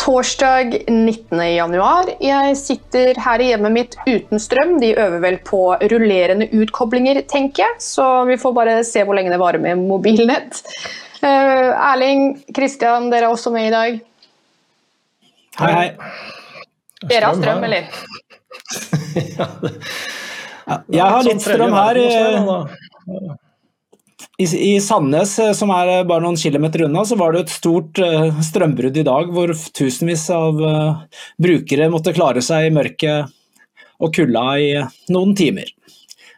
torsdag 19. januar. Jeg sitter her i hjemmet mitt uten strøm. De øver vel på rullerende utkoblinger, tenker jeg. Så vi får bare se hvor lenge det varer med mobilnett. Uh, Erling, Kristian, dere er også med i dag. Hei, hei. Dere har strøm, eller? ja, jeg har litt strøm her. I, I, Sandnes, eh, som er eh, bare noen kilometer unna, så var det et stort uh, strømbrudd i dag, hvor tusenvis av brukere måtte klare seg i mørket og kulda i noen timer.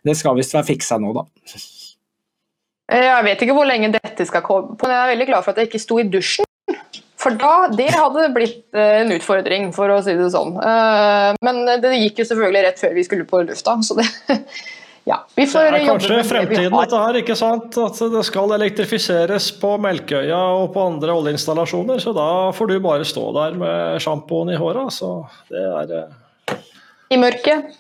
Det skal visst være fiksa nå, da. Jeg vet ikke hvor lenge dette skal komme, men jeg er veldig glad for at jeg ikke sto i dusjen. For da, det hadde blitt en utfordring, for å si det sånn. Men det gikk jo selvfølgelig rett før vi skulle på lufta, så det ja, vi får det er kanskje fremtiden dette her, ikke sant? At det skal elektrifiseres på Melkøya og på andre oljeinstallasjoner. Så da får du bare stå der med sjampoen i håret. Så det er eh, I mørket?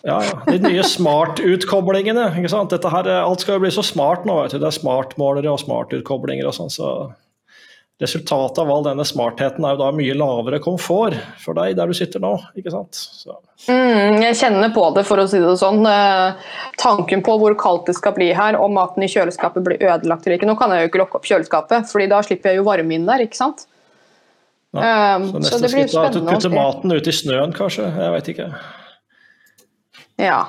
Ja, ja. De nye smart-utkoblingene. ikke sant? Dette her, alt skal jo bli så smart nå. vet du. Det er smartmålere og smartutkoblinger og sånn. så resultatet av all denne smartheten er jo da mye lavere komfort for deg der du sitter nå. ikke sant? Mm, jeg kjenner på det, for å si det sånn. Eh, tanken på hvor kaldt det skal bli her, om maten i kjøleskapet blir ødelagt eller ikke. Nå kan jeg jo ikke lukke opp kjøleskapet, fordi da slipper jeg jo varme inn der, ikke sant. Ja, um, så neste så skritt er at du putter maten ut i snøen, kanskje. Jeg vet ikke. Ja.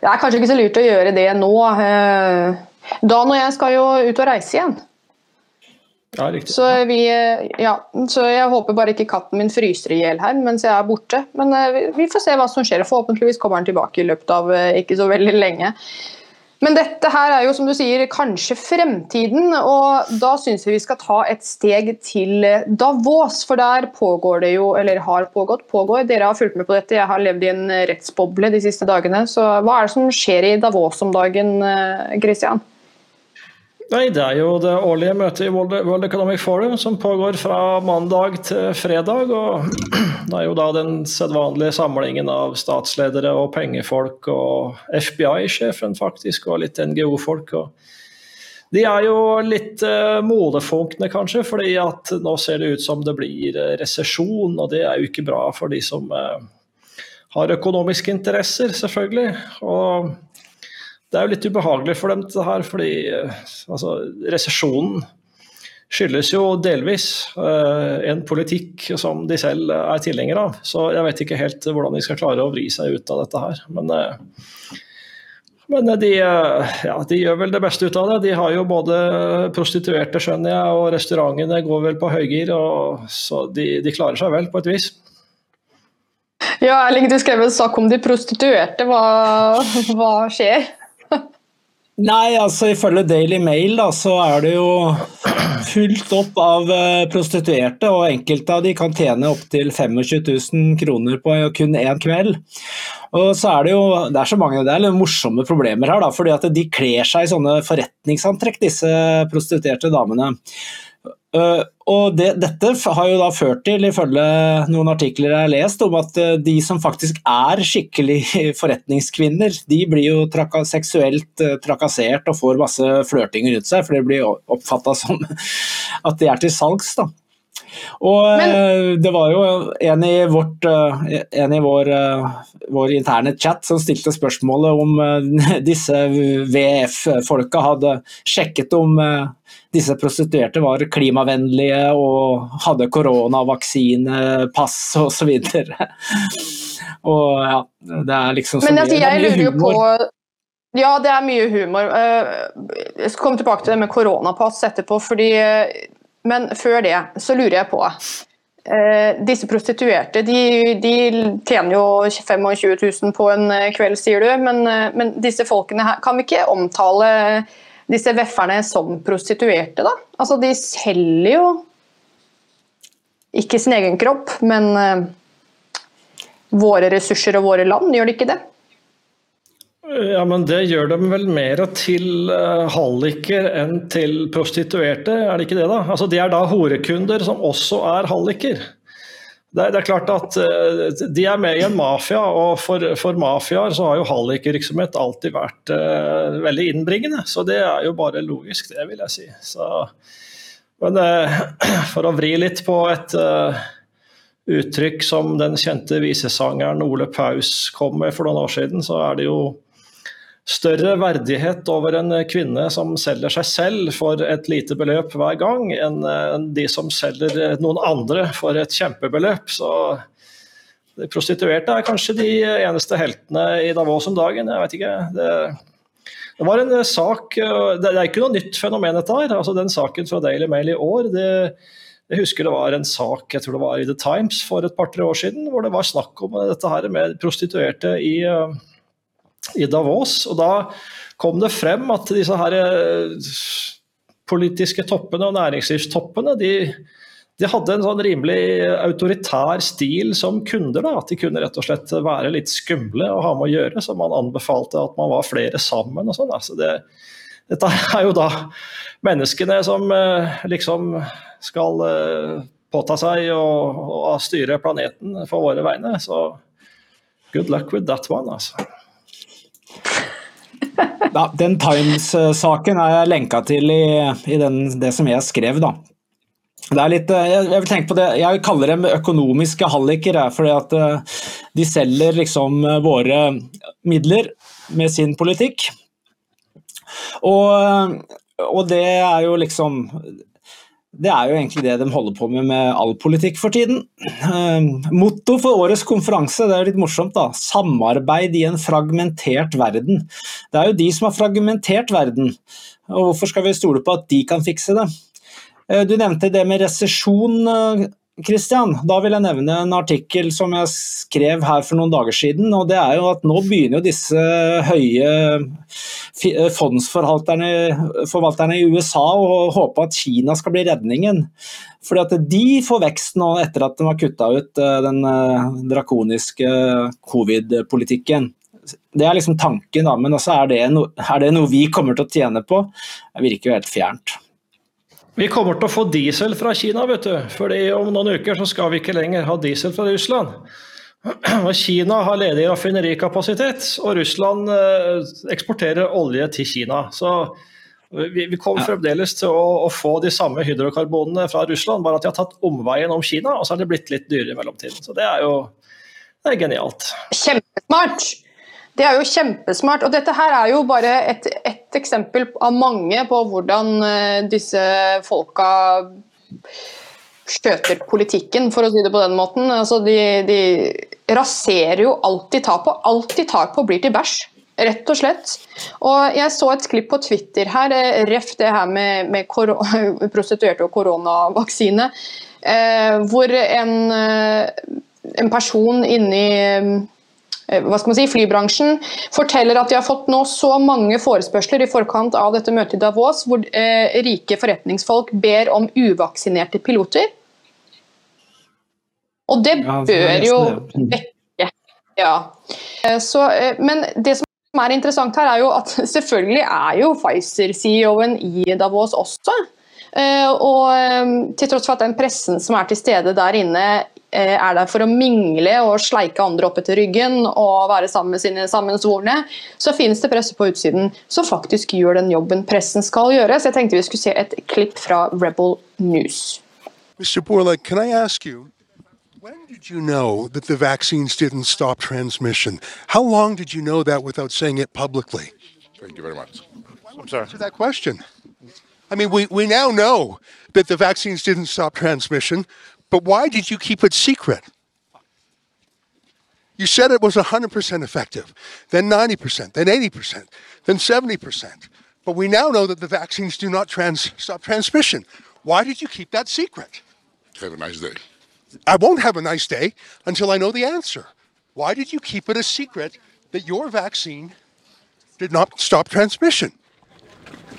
Det er kanskje ikke så lurt å gjøre det nå. Eh, da når jeg skal jo ut og reise igjen. Ja, riktig. Så, vi, ja, så jeg håper bare ikke katten min fryser i hjel her mens jeg er borte. Men uh, vi får se hva som skjer. Forhåpentligvis kommer den tilbake i løpet av uh, ikke så veldig lenge. Men dette her er jo som du sier kanskje fremtiden, og da syns jeg vi skal ta et steg til Davos. For der pågår det jo, eller har pågått, pågår. Dere har fulgt med på dette, jeg har levd i en rettsboble de siste dagene. Så hva er det som skjer i Davos om dagen, Christian? Nei, Det er jo det årlige møtet i World Economic Forum som pågår fra mandag til fredag. og Det er jo da den sedvanlige samlingen av statsledere og pengefolk og FBI-sjefen faktisk, og litt NGO-folk. De er jo litt uh, modefunkne, kanskje, fordi at nå ser det ut som det blir uh, resesjon. Og det er jo ikke bra for de som uh, har økonomiske interesser, selvfølgelig. og det er jo litt ubehagelig for dem, det her, fordi eh, altså, resesjonen skyldes jo delvis uh, en politikk som de selv er tilhenger av. Så jeg vet ikke helt hvordan de skal klare å vri seg ut av dette her. Men, uh, men de, uh, ja, de, gjør vel det beste ut av det. De har jo både prostituerte, skjønner jeg, og restaurantene går vel på høygir. Så de, de, klarer seg vel, på et vis. Ja, Erling, du skrev en sak om de prostituerte. Hva, hva skjer? Nei, altså ifølge Daily Mail da, så er det jo fullt opp av uh, prostituerte, og enkelte av de kan tjene opptil 25 000 kroner på kun én kveld. Og så er Det jo, det er så mange, det er litt morsomme problemer her, da, fordi at de kler seg i sånne forretningsantrekk, disse prostituerte damene. Uh, og det, Dette har jo da ført til, ifølge noen artikler jeg har lest, om at uh, de som faktisk er skikkelig forretningskvinner, de blir jo traka seksuelt uh, trakassert og får masse flørting rundt seg, for det blir oppfatta som at de er til salgs. da. Og Men... det var jo en i, vårt, en i vår, vår, interne chat som stilte spørsmålet om disse VF-folka hadde sjekket om disse prostituerte var klimavennlige og hadde koronavaksine, pass osv. Og ja, det er liksom så Men, altså, jeg lurer jo på Ja, det er mye humor. Eh, jeg skal komme tilbake til det med koronapass etterpå, fordi Men før det så lurer jeg på eh, disse prostituerte de, de, tjener jo 25 000 på en kveld, sier du. Men, uh, men disse folkene her Kan vi ikke omtale disse vefferne som prostituerte, da. Altså, de selger jo ikke sin egen kropp, men eh, våre ressurser og våre land, gjør de ikke det? Ja, men det gjør dem vel mer til uh, halliker enn til prostituerte, er det ikke det da? Altså, De er da horekunder som også er halliker. Det er, det er, klart at uh, De er med i en mafia, og for, for mafiaer så har jo hallikvirksomhet alltid vært uh, veldig innbringende. Så det er jo bare logisk, det vil jeg si. Så, Men uh, for å vri litt på et uh, uttrykk som den kjente visesangeren Ole Paus kom med for noen år siden, så er det jo større verdighet over en kvinne som selger seg selv for et lite beløp hver gang, enn de som selger noen andre for et kjempebeløp. Så de prostituerte er kanskje de eneste heltene i Davos om dagen. Jeg vet ikke. Det, det var en sak Det er ikke noe nytt fenomen, dette her. Altså, den saken fra Daily Mail i år det, jeg husker det var en sak jeg tror det var i The Times for et par-tre år siden, hvor det var snakk om dette her med prostituerte i i Davos. Og da kom det frem at disse her eh, politiske toppene og næringslivstoppene de, de hadde en sånn rimelig autoritær stil som kunder. da, At de kunne rett og slett være litt skumle å ha med å gjøre, så man anbefalte at man var flere sammen. og sånn. Altså det, dette er jo da menneskene som eh, liksom skal eh, påta seg å styre planeten for våre vegne. Så good luck with that one, altså. Ja, den Times-saken er jeg lenka til i, i den, det som jeg skrev, da. Det er litt, eh, jeg, vil tenke på det, jeg kaller dem økonomiske halliker, fordi at eh, de selger liksom eh, våre midler med sin politikk. Og, og det er jo liksom det er jo egentlig det de holder på med med all politikk for tiden. Uh, motto for årets konferanse, det er litt morsomt, da. Samarbeid i en fragmentert verden. Det er jo de som har fragmentert verden, og hvorfor skal vi stole på at de kan fikse det? Uh, du nevnte det med resesjon, Christian, da vil jeg nevne en artikkel som jeg skrev her for noen dager siden. og det er jo at Nå begynner jo disse høye eh, fondsforvalterne i USA å håpe at Kina skal bli redningen. Fordi at de får vekst nå etter at de har kutta ut eh, den eh, drakoniske covid-politikken. Det er liksom tanken, da, men også er det, no, er det noe vi kommer til å tjene på? Det virker jo helt fjernt. Vi kommer til å få diesel fra Kina, vet du. Fordi om noen uker så skal vi ikke lenger ha diesel fra Russland. Kina har ledig raffinerikapasitet, og Russland eh, eksporterer olje til Kina. Så vi, kommer fremdeles til å, å, få de samme hydrokarbonene fra Russland, bare at de har tatt omveien om Kina, og så er det blitt litt dyrere i mellomtiden. Så det er jo det er genialt. Kjempesmart! Det er jo kjempesmart. Og dette her er jo bare et, et eksempel av mange på hvordan eh, disse folka skjøter politikken, for å si det på den måten. Altså, de, de raserer jo alt de tar på. Alt de tar på blir til bæsj. Rett og slett. Og jeg så et klipp på Twitter her, eh, ref det her med, med prostituerte og koronavaksine, eh, hvor en, eh, en person inni hva skal man si, flybransjen forteller at de har fått nå så mange forespørsler i forkant av dette møtet i Davos, hvor eh, rike forretningsfolk ber om uvaksinerte piloter. Og det bør jo vekke Ja. Eh, så, eh, men det som er interessant her, er jo at selvfølgelig er jo Pfizer-CEO-en i Davos også. Og til tross for at den pressen som er til stede der inne Eh, er der for å mingle og sleike andre opp etter ryggen og være sammen med sine sammensvorne, så finnes det presse på utsiden som faktisk gjør den jobben pressen skal gjøre. Så jeg tenkte vi skulle se et klipp fra Rebel News. Mr. Borla, can I ask you, when did you know that the vaccines didn't stop transmission? How long did you know that without saying it publicly? Thank you very much. I'm sorry. Answer that question. I mean, we, we now know that the vaccines didn't stop transmission, But why did you keep it secret? You said it was 100% effective, then 90%, then 80%, then 70%. But we now know that the vaccines do not trans- stop transmission. Why did you keep that secret? Have a nice day. I won't have a nice day until I know the answer. Why did you keep it a secret that your vaccine did not stop transmission?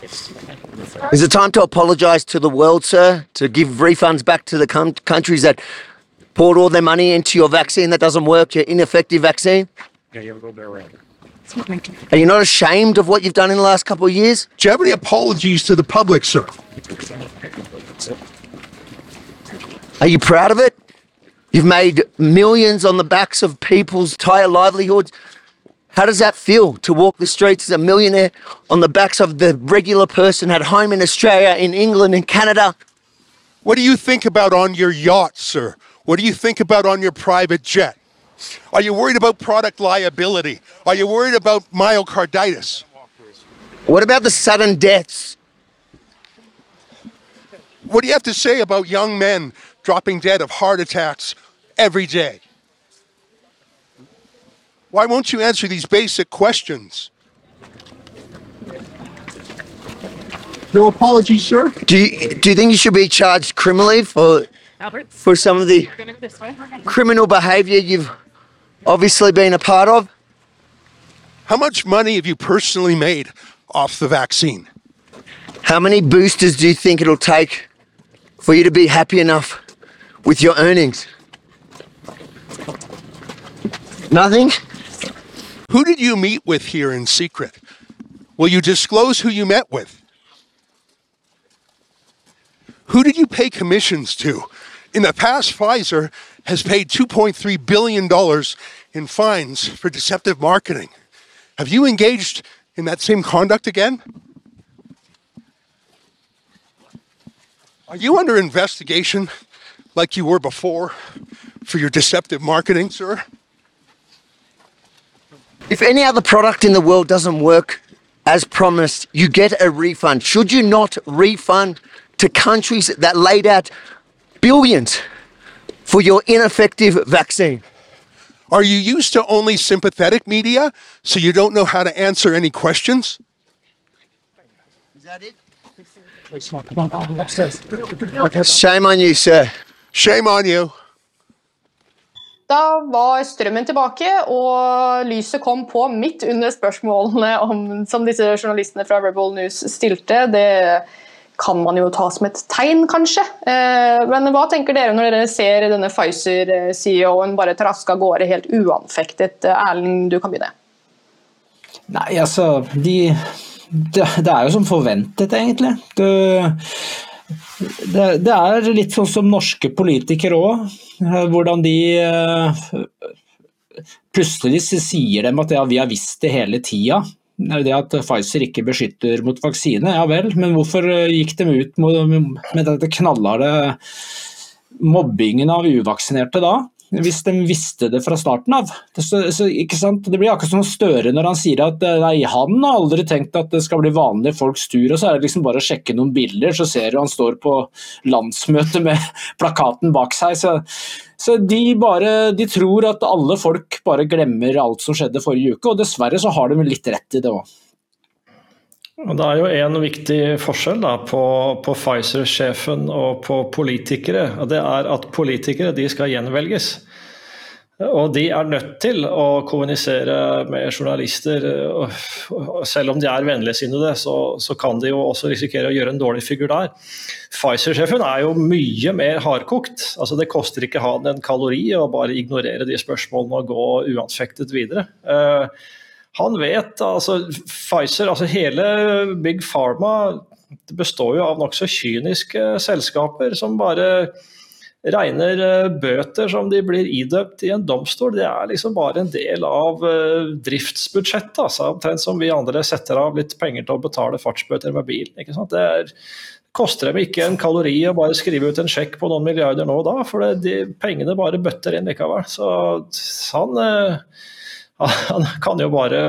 Is it time to apologise to the world, sir? To give refunds back to the com- countries that poured all their money into your vaccine that doesn't work, your ineffective vaccine? Yeah, you have a little bit of around. Are you not ashamed of what you've done in the last couple of years? Do you have any apologies to the public, sir? Are you proud of it? You've made millions on the backs of people's entire livelihoods. How does that feel to walk the streets as a millionaire on the backs of the regular person at home in Australia, in England, in Canada? What do you think about on your yacht, sir? What do you think about on your private jet? Are you worried about product liability? Are you worried about myocarditis? What about the sudden deaths? What do you have to say about young men dropping dead of heart attacks every day? Why won't you answer these basic questions? No apologies, sir. Do you, do you think you should be charged criminally for for some of the criminal behaviour you've obviously been a part of? How much money have you personally made off the vaccine? How many boosters do you think it'll take for you to be happy enough with your earnings? Nothing? Who did you meet with here in secret? Will you disclose who you met with? Who did you pay commissions to? In the past, Pfizer has paid $2.3 billion in fines for deceptive marketing. Have you engaged in that same conduct again? Are you under investigation like you were before for your deceptive marketing, sir? If any other product in the world doesn't work as promised, you get a refund. Should you not refund to countries that laid out billions for your ineffective vaccine? Are you used to only sympathetic media so you don't know how to answer any questions? Is that it? Shame on you, sir. Shame on you. Da var strømmen tilbake, og lyset kom på midt under spørsmålene om, som disse journalistene fra Rebel News stilte. Det kan man jo ta som et tegn, kanskje. Eh, Men hva tenker dere når dere ser denne Pfizer-CEO-en bare traske av gårde helt uanfektet? Erling, du kan begynne. Nei, altså de, det, det er jo som forventet, egentlig. Det, det, det er litt sånn som norske politikere òg. Hvordan de eh, Plutselig sier dem at ja, vi har visst det hele tida. Det at Pfizer ikke beskytter mot vaksine, ja vel, men hvorfor eh, gikk de ut med dette knallharde mobbingen av uvaksinerte da? Hvis de visste det fra starten av. Så, så, det blir akkurat som Støre når han sier at eh, nei, han har aldri tenkt at det skal bli vanlige folks tur, og så er det liksom bare å sjekke noen bilder, så ser du han står på landsmøte med plakaten bak seg. Så, så de, bare, de tror at alle folk bare glemmer alt som skjedde forrige uke, og dessverre så har de litt rett i det òg. Det er jo en viktig forskjell da, på, på Pfizer-sjefen og på politikere. og Det er at politikere de skal gjenvelges. Og de er nødt til å kommunisere med journalister. og Selv om de er vennligsinnede, så, så kan de jo også risikere å gjøre en dårlig figur der. Pfizer-sjefen er jo mye mer hardkokt. Altså, det koster ikke han en kalori å bare ignorere de spørsmålene og gå uanfektet videre. Uh, han vet altså Pfizer, altså hele Big Pharma består jo av nokså kyniske selskaper som bare regner bøter som de blir idømt i en domstol. Det er liksom bare en del av driftsbudsjettet. Altså, omtrent som vi andre setter av litt penger til å betale fartsbøter med bil. Ikke sant? Det er, koster dem ikke en kalori å bare skrive ut en sjekk på noen milliarder nå og da, for det, de pengene bare bøtter inn likevel. Så han han kan jo bare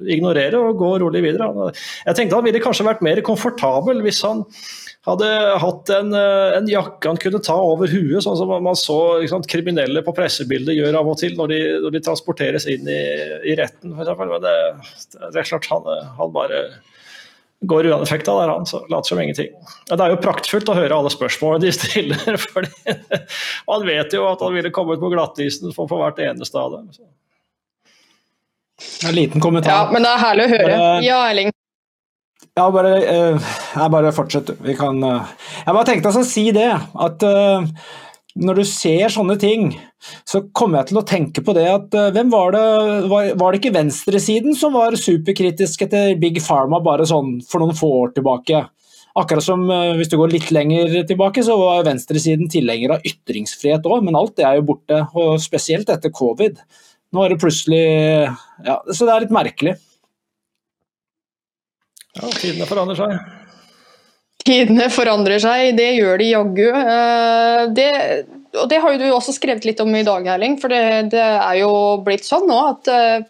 ignorere og gå rolig videre. Jeg tenkte han ville kanskje vært mer komfortabel hvis han hadde hatt en, en jakke han kunne ta over huet, sånn som man så sant, kriminelle på pressebildet gjør av og til når de, når de transporteres inn i, i retten. For. Men det, det er klart han, han bare går uanfekta der, han. Så later som ingenting. Det er jo praktfullt å høre alle spørsmålene de stiller. fordi Han vet jo at han ville kommet på glattisen for, for hvert eneste av dem. Så. En liten kommentar. Ja, men det er herlig å høre. Ja, Erling. Ja, bare, uh, jeg bare fortsett. Vi kan uh, Jeg bare tenkte å si det, at uh, når du ser sånne ting, så kommer jeg til å tenke på det at hvem var det var, var, det ikke venstresiden som var superkritiske til Big Pharma bare sånn for noen få år tilbake? Akkurat som hvis du går litt lenger tilbake, så var venstresiden tilhenger av ytringsfrihet òg, men alt det er jo borte, og spesielt etter covid. Nå er det plutselig Ja, så det er litt merkelig. Ja, tidene forandrer seg. Tidene forandrer seg, det gjør de jaggu. Eh, det, og det har jo du også skrevet litt om i dag, Erling. For det, det er jo blitt sånn nå at uh,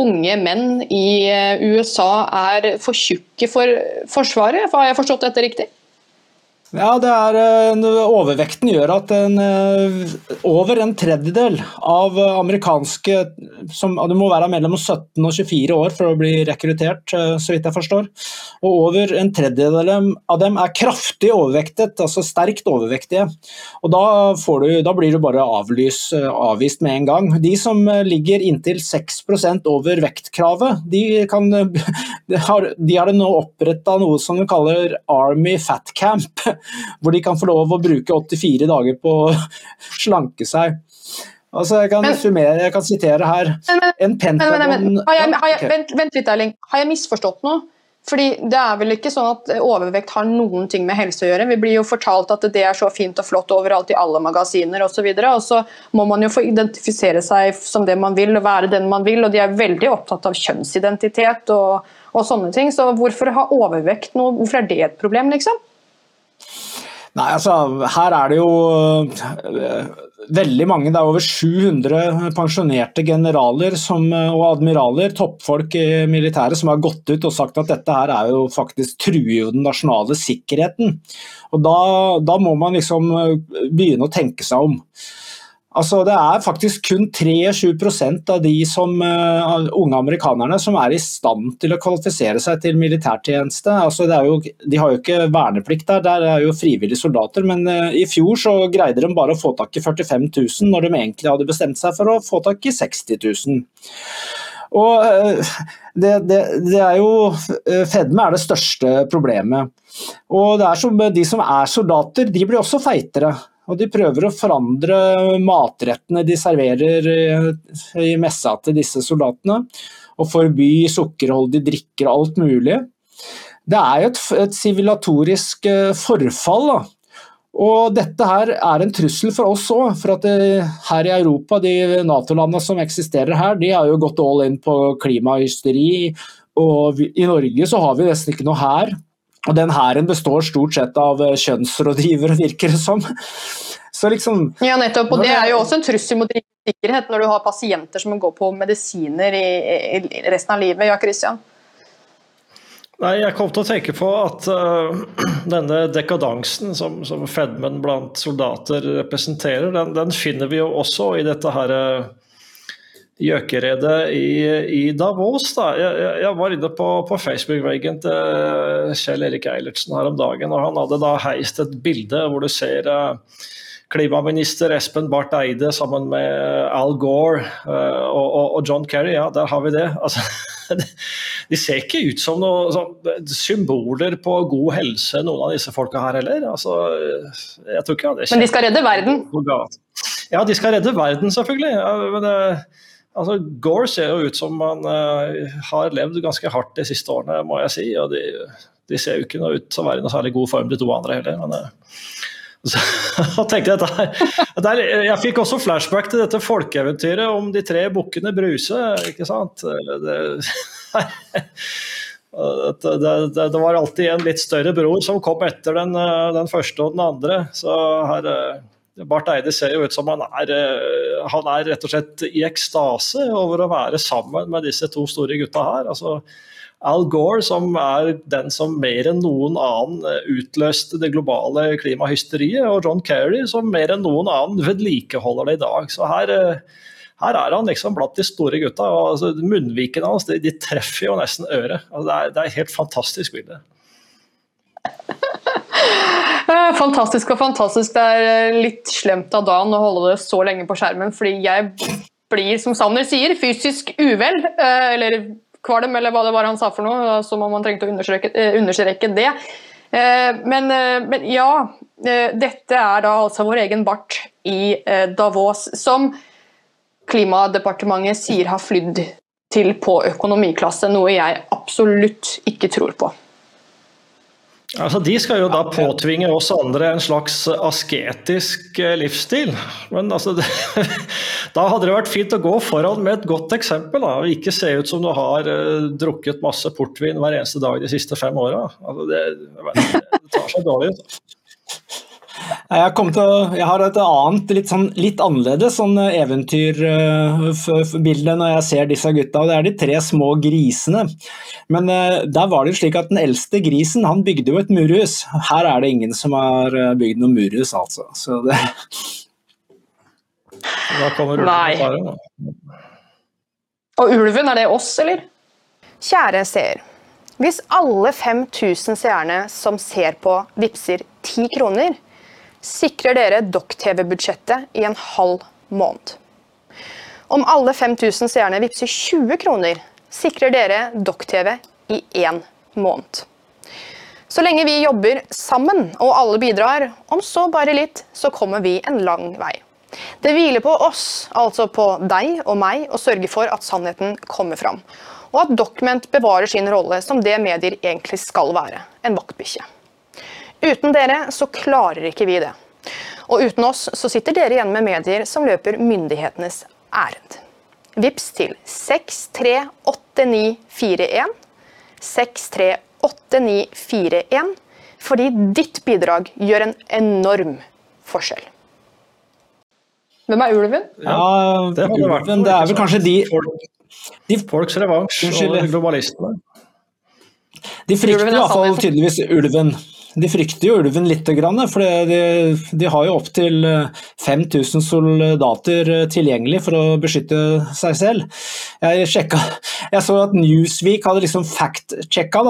unge menn i uh, USA er for tjukke for Forsvaret. Har jeg forstått dette riktig? Ja, det er, eh, Overvekten gjør at en, eh, over en tredjedel av amerikanske som, Du må være mellom 17 og 24 år for å bli rekruttert, eh, så vidt jeg forstår. Og over en tredjedel av dem er kraftig overvektet, altså sterkt overvektige. Og Da, du, da blir du bare avlys, avvist med en gang. De som ligger inntil 6 over vektkravet, de, kan, de har, de har nå oppretta noe som de kaller Army Fat Camp hvor de kan få lov å bruke 84 dager på å slanke seg. Altså, jeg kan, men, summere, jeg kan sitere her. Men, men, har jeg, har jeg, vent, vent, litt, Erling. Har jeg misforstått noe? Fordi Det er vel ikke sånn at overvekt har noen ting med helse å gjøre. Vi blir jo fortalt at det er så fint og flott overalt i alle magasiner osv. Og, og så må man jo få identifisere seg som det man vil og være den man vil. og De er veldig opptatt av kjønnsidentitet og, og sånne ting. Så hvorfor ha overvekt noe? Hvorfor er det et problem, liksom? Nei, altså, her er det jo uh, veldig mange, det er over 700 pensjonerte generaler som, uh, og admiraler, toppfolk i militæret, som har gått ut og sagt at dette her er jo faktisk truer den nasjonale sikkerheten. Og da, da må man liksom uh, begynne å tenke seg om. Altså, det er faktisk kun 23% av de som, uh, unge amerikanerne som er i stand til å kvalifisere seg til militærtjeneste. Altså, jo, de har jo ikke verneplikt der, der er jo frivillige soldater. Men uh, i fjor så greide de bare å få tak i 45 000, når de egentlig hadde bestemt seg for å få tak i 60 000. Og uh, det, det, det, er jo Fedme er det største problemet. Og det er som, De som er soldater, de blir også feitere. Og de prøver å forandre matrettene de serverer i messa til disse soldatene. Og forby sukkerholdige drikker og alt mulig. Det er jo et sivilatorisk eh, forfall. Da. Og dette her er en trussel for oss òg. For at det, eh, her i Europa, de Nato-landene som eksisterer her, de har jo gått all in på klimahysteri. Og i Norge så har vi nesten ikke noe her. Og den hæren består stort sett av eh, kjønnsrådgivere, virker det som. Så liksom Ja, nettopp. Og det er jo også en trussel mot sikkerhet når du har pasienter som går på medisiner i, i resten av livet. Ja, Christian? Nei, Jeg kom til å tenke på at uh, denne dekadansen som, som fedmen blant soldater representerer, den, den, finner vi jo også i dette her uh, gjøkeredet i, i, Davos. Da. Jeg, jeg var inne på, på Facebook-veggen til Kjell Erik Eilertsen her om dagen, og han hadde da heist et bilde hvor du ser uh, klimaminister Espen Barth Eide sammen med Al Gore uh, og, og, og, John Kerry. Ja, der har vi det. Altså, de ser ikke ut som noen symboler på god helse, noen av disse folka her heller. Altså, jeg tror ikke det Men de skal redde verden? Ja, de skal redde verden, selvfølgelig. Ja, men det, Altså, Gore ser jo ut som han uh, har levd ganske hardt de siste årene, må jeg si. Og de, de ser jo ikke noe ut som å være i noe særlig god form, de to andre heller. Men, uh, så, tenkte jeg, der, der, jeg fikk også flashback til dette folkeeventyret om de tre bukkene Bruse. ikke sant? Det, det, det, det, var alltid en litt større bror som kom etter den, eh, den første og den andre. Så her Barth Eide ser jo ut som han er, eh, han er rett og slett i ekstase over å være sammen med disse to store gutta her. altså Al Gore, som er den som mer enn noen annen eh, utløste det globale klimahysteriet, og John Kerry, som mer enn noen annen vedlikeholder det i dag. Så her, eh, her er han liksom blant de store gutta. og altså, Munnvikene hans de, de, treffer jo nesten øret. Altså, det, er, det er et helt fantastisk bilde. Fantastisk og fantastisk. Det er eh, litt slemt av Dan å holde det så lenge på skjermen, fordi jeg blir, som Sanner sier, fysisk uvel. Eh, eller kvalm, eller hva det var han sa for noe, som om han trengte å understreke, eh, det. Men, men, ja, dette er da altså vår egen bart i Davos, som Klimadepartementet sier har flydd til på økonomiklasse, noe jeg absolutt ikke tror på. Altså, de skal jo da påtvinge oss andre en slags asketisk eh, livsstil. Men altså, det, da hadde det vært fint å gå foran med et godt eksempel. Da, og ikke se ut som du har uh, drukket masse portvin hver eneste dag de siste fem åra. Altså, tar seg dårlig ut. Jeg, til å, jeg har et annet, litt, sånn, litt annerledes sånn eventyrbilde når jeg ser disse gutta. og Det er de tre små grisene. Men uh, der var det jo slik at den eldste grisen han bygde jo et murhus. Her er det ingen som har bygd noe murhus, altså. Så det... Da kommer Nei. ulven Og ulven, er det oss, eller? Kjære seer. Hvis alle 5000 seerne som ser på, vippser 10 kroner, sikrer dere Dokk-TV-budsjettet i en halv måned. Om alle 5000 seerne vippser 20 kroner, sikrer dere Dokk-TV i én måned. Så lenge vi jobber sammen og alle bidrar, om så bare litt, så kommer vi en lang vei. Det hviler på oss, altså på deg og meg, å sørge for at sannheten kommer fram. Og at Document bevarer sin rolle som det medier egentlig skal være, en vaktbikkje. Uten dere så klarer ikke vi det. Og uten oss så sitter dere igjen med medier som løper myndighetenes ærend. Vips til 638941. 638941. Fordi ditt bidrag gjør en enorm forskjell. Hvem er ulven? Ja, det er ulven, det er vel kanskje de, de, folks revansj og globalistene. de frykter er i hvert fall tydeligvis ulven. De frykter jo ulven litt, for de, de har jo opptil 5000 soldater eh, tilgjengelig for å beskytte seg selv. Jeg, sjekka, jeg så at Newsweek hadde liksom fact-sjekka.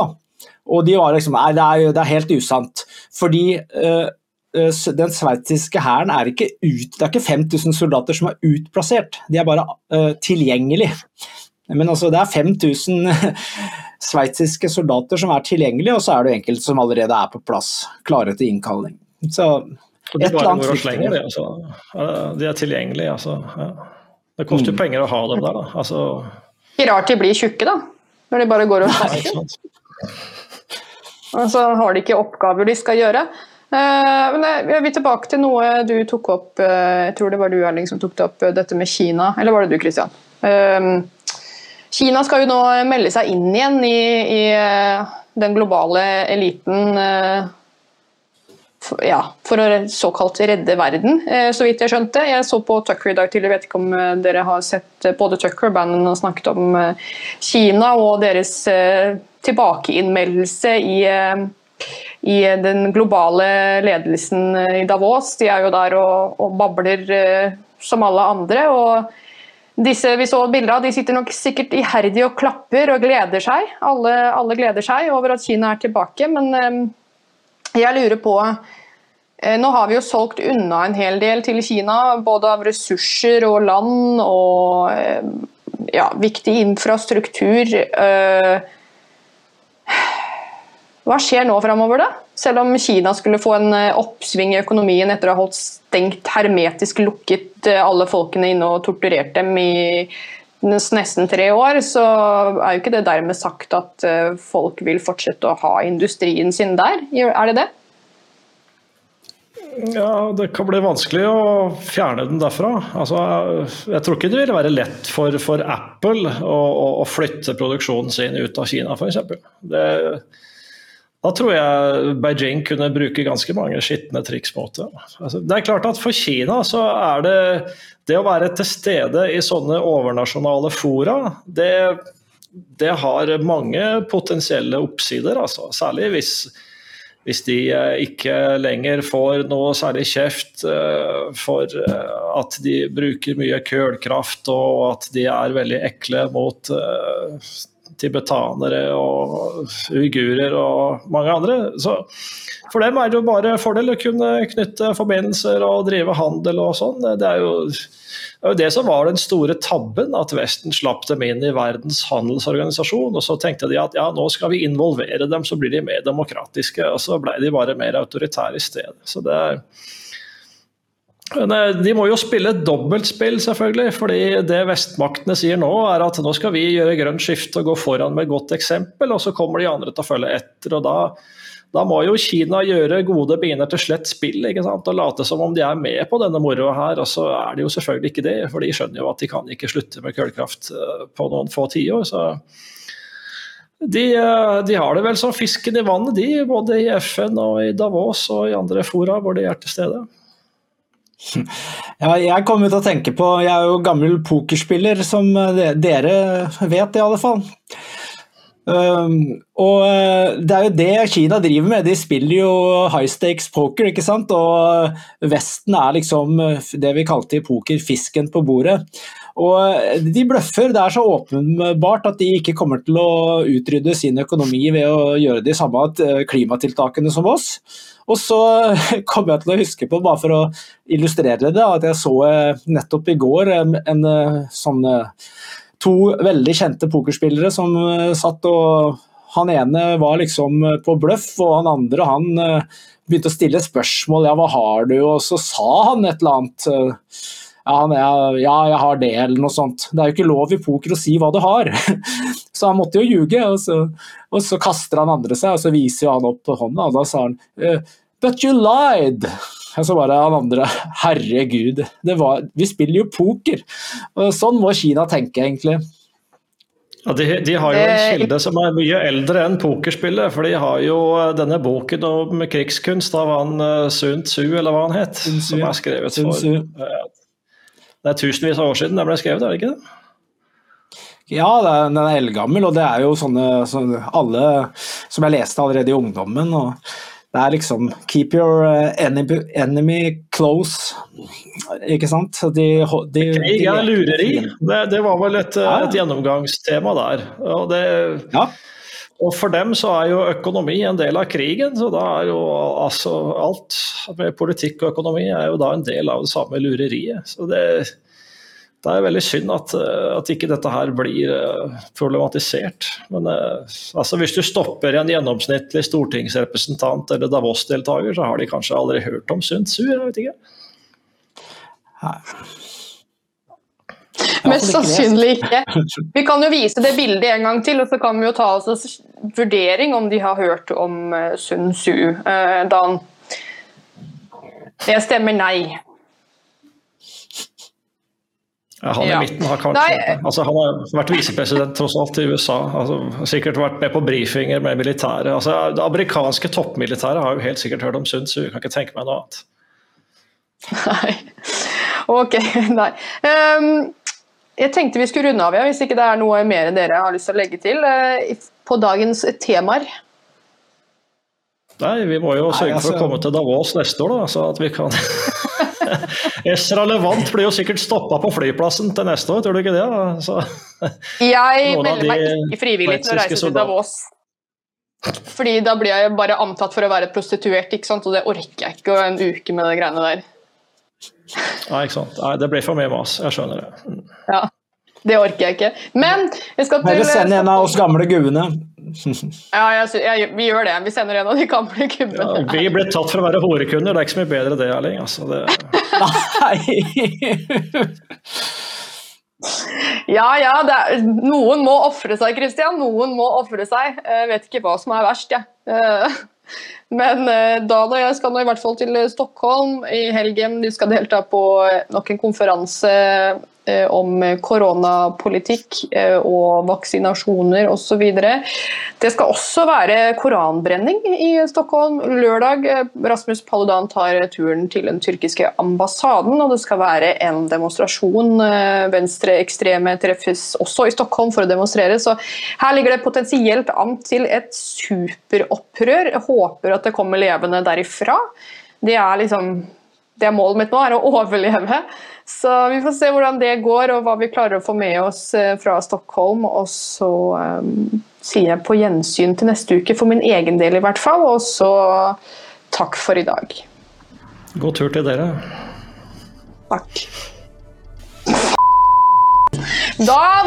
Og de var liksom Nei, det er, det er helt usant. Fordi eh, eh, den sveitsiske hæren er ikke ut, det er ikke 5000 soldater som er utplassert, de er bare uh, tilgjengelig. Men altså, det er 5000 sveitsiske soldater som er tilgjengelige, og så er det enkelte som allerede er på plass, klare til innkalling. Så et eller annet det. Altså. De er tilgjengelige, altså. Ja. Det koster jo Mm. penger å ha dem der, da. Altså, Ikke rart de blir tjukke, da. Når de bare går og sant? Og så har de ikke oppgaver de skal gjøre. Eh, men jeg vil tilbake til noe du tok opp. eh, Jeg tror det var du Erling, som tok det opp, eh, dette med Kina. Eller var det du, Christian? Kina skal jo nå melde seg inn igjen i, i eh, den globale eliten. eh, ja, for å såkalt redde verden, eh, så vidt jeg skjønte. Jeg så på Tucker i dag tidlig, vet ikke om dere har sett både Tucker og Bannon har snakket om Kina og deres tilbakeinnmeldelse i, i den globale ledelsen i Davos. De er jo der og, og babler som alle andre. og disse vi så bilder av, de sitter nok sikkert iherdig og klapper og gleder seg. Alle, alle gleder seg over at Kina er tilbake, men eh, jeg lurer på eh, Nå har vi jo solgt unna en hel del til Kina, både av ressurser og land og eh, ja, viktig infrastruktur. Eh, Hva skjer nå framover, da? Selv om Kina skulle få en eh, oppsving i økonomien etter å ha holdt stengt, hermetisk lukket eh, alle folkene inne og torturert dem i nesten tre år, så er jo ikke det dermed sagt at eh, folk vil fortsette å ha industrien sin der. Er det det? Ja, det kan bli vanskelig å fjerne den derfra. Altså, jeg tror ikke det vil være lett for, for Apple å, å, flytte produksjonen sin ut av Kina, f.eks. Da tror jeg Beijing kunne bruke ganske mange skitne triks mot det. Altså, det er klart at For Kina så er det det å være til stede i sånne overnasjonale fora, det, det har mange potensielle oppsider. Altså. Særlig hvis, hvis de eh, ikke lenger får noe særlig kjeft eh, for eh, at de bruker mye kullkraft og at de er veldig ekle mot tibetanere og uigurer og mange andre. Så for dem er det jo bare fordel å kunne knytte forbindelser og drive handel og sånn. Det det er jo det som var den store tabben, at Vesten slapp dem inn i Verdens handelsorganisasjon. Og så tenkte de at ja, nå skal vi involvere dem, så blir de mer demokratiske. Og så ble de bare mer autoritære i stedet. Så det er de må jo spille et dobbeltspill, selvfølgelig. fordi det vestmaktene sier nå, er at nå skal vi gjøre grønt skifte og gå foran med godt eksempel, og så kommer de andre til å følge etter. og da, da må jo Kina gjøre gode biner til slett spill ikke sant? og late som om de er med på denne moroa her. Og så er de jo selvfølgelig ikke det, for de skjønner jo at de kan ikke slutte med kullkraft eh, på noen få tiår. Så De, eh, de, har det vel som fisken i vannet, de. Både i FN og i Davos og i andre fora hvor de er til stede. Ja, jeg kom til å tenke på Jeg er jo gammel pokerspiller, som dere vet i alle fall. Um, og eh, det er jo det Kina driver med. De spiller jo high stakes poker, ikke sant. Og Vesten er liksom det vi kalte i poker fisken på bordet. Og de bløffer. Det er så åpenbart at de ikke kommer til å utrydde sin økonomi ved å gjøre de samme klimatiltakene som oss. Og så kommer jeg til å huske på, bare for å illustrere det, at jeg så eh, nettopp i går en, en eh, sånn to veldig kjente pokerspillere som satt og Han ene var liksom på bløff, og han andre han begynte å stille spørsmål. Ja, hva har du? Og så sa han et eller annet. Ja, ja, jeg har det, eller noe sånt. Det er jo ikke lov i poker å si hva du har. så han måtte jo ljuge. Og så, og så kaster han andre seg, og så viser han opp hånda, og da sa han But you lied! Og så bare han andre Herregud, var, vi spiller jo poker! Og sånn må Kina tenke, egentlig. Ja, de, de, har jo en eh, kilde som er mye eldre enn pokerspillet. For de har jo eh, denne boken om krigskunst av han eh, Sun Tzu, eller hva han het. Som er skrevet for Det er tusenvis av år siden den ble skrevet, er det ikke det? Ja, den er eldgammel, og det er jo sånne, sånne alle som jeg leste allerede i ungdommen. og det er liksom Keep your uh, enemy, enemy close, ikke sant? De, de, Krig er lureri. Det, det, var vel et, ja. et gjennomgangstema der. Og, det, ja. Og, for dem så er jo økonomi en del av krigen. Så da er jo altså alt med politikk og økonomi er jo da en del av det samme lureriet. Så det det er veldig synd at, eh, at ikke dette her blir eh, problematisert. Men eh, altså, hvis du stopper en gjennomsnittlig stortingsrepresentant eller Davos-deltaker, så har de kanskje aldri hørt om Sundsur, jeg vet ikke. Mest sannsynlig ikke. Vi kan jo vise det bildet en gang til, og så kan vi jo ta oss en vurdering om de har hørt om Sun Tzu. Dan. Det stemmer nei. Ja, han i ja. midten har kanskje altså, Han har vært visepresident tross alt i USA. Altså, sikkert vært med på brifinger med militæret. Altså, det amerikanske toppmilitæret har jo helt sikkert hørt om Sun Tzu, kan ikke tenke meg noe annet. Nei. Ok, nei. Um, jeg tenkte vi skulle runde av, ja, hvis ikke det er noe mer dere har lyst til å legge til uh, på dagens temaer. Nei, vi må jo sørge for å altså- komme til Davos neste år, da, så at vi kan Esra Levant blir jo sikkert stoppa på flyplassen til neste år, tror du ikke det? Så, jeg melder meg ikke frivillig til å reise til Davos. Fordi da blir jeg bare antatt for å være prostituert, ikke sant? og det orker jeg ikke en uke med de greiene der. Nei, ikke sant. Nei, det blir for mye mas. Jeg skjønner det. Ja, det orker jeg ikke. Men vi skal til Bare send en av oss gamle guene. Ja, jeg, jeg, vi gjør det. Vi sender en av de gamle gubbene. Ja, vi ble tatt for å være horekunder, det er ikke så mye bedre det, Erling. Altså, det... ja, ja. Er, noen må ofre seg, Christian. Noen må ofre seg. Jeg vet ikke hva som er verst, jeg. Ja. Men da Dan og jeg skal nå i hvert fall til Stockholm i helgen. De skal delta på nok en konferanse Eh, om koronapolitikk eh, og vaksinasjoner osv. Det skal også være koranbrenning i Stockholm lørdag. Rasmus Paludan tar turen til den tyrkiske ambassaden, og det skal være en demonstrasjon. Eh, venstreekstreme treffes også i Stockholm for å demonstrere, så her ligger det potensielt an til et superopprør. Jeg håper at det kommer levende derifra. Det er liksom det er målet mitt nå, er å overleve. Så vi får se hvordan det går, og hva vi klarer å få med oss eh, fra Stockholm. Og så um, sier jeg på gjensyn til neste uke, for min egen del i hvert fall. Og så takk for i dag. God tur til dere. Takk. Dan!